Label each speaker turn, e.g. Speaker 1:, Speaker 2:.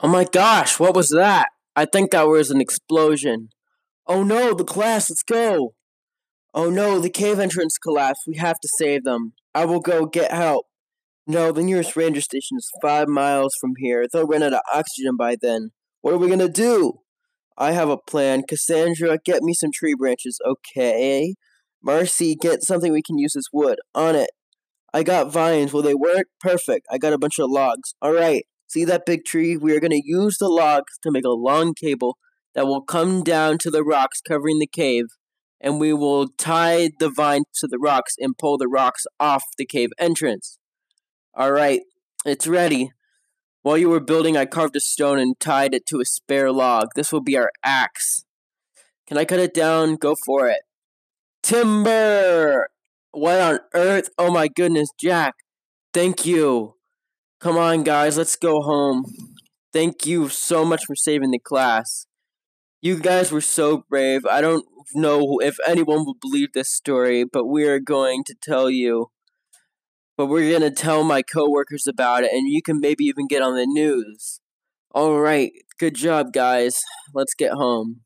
Speaker 1: Oh my gosh, what was that? I think that was an explosion. Oh no, the class, let's go! Oh no, the cave entrance collapsed. We have to save them. I will go get help. No, the nearest ranger station is five miles from here. They'll run out of oxygen by then. What are we gonna do? I have a plan. Cassandra, get me some tree branches, okay? Marcy, get something we can use as wood. On it. I got vines. Will they work? Perfect. I got a bunch of logs. Alright. See that big tree? We are gonna use the logs to make a long cable that will come down to the rocks covering the cave, and we will tie the vine to the rocks and pull the rocks off the cave entrance. Alright, it's ready. While you were building, I carved a stone and tied it to a spare log. This will be our axe. Can I cut it down? Go for it. Timber! What on earth? Oh my goodness, Jack. Thank you. Come on, guys, let's go home. Thank you so much for saving the class. You guys were so brave. I don't know if anyone will believe this story, but we are going to tell you. But we're going to tell my coworkers about it, and you can maybe even get on the news. All right, good job, guys. Let's get home.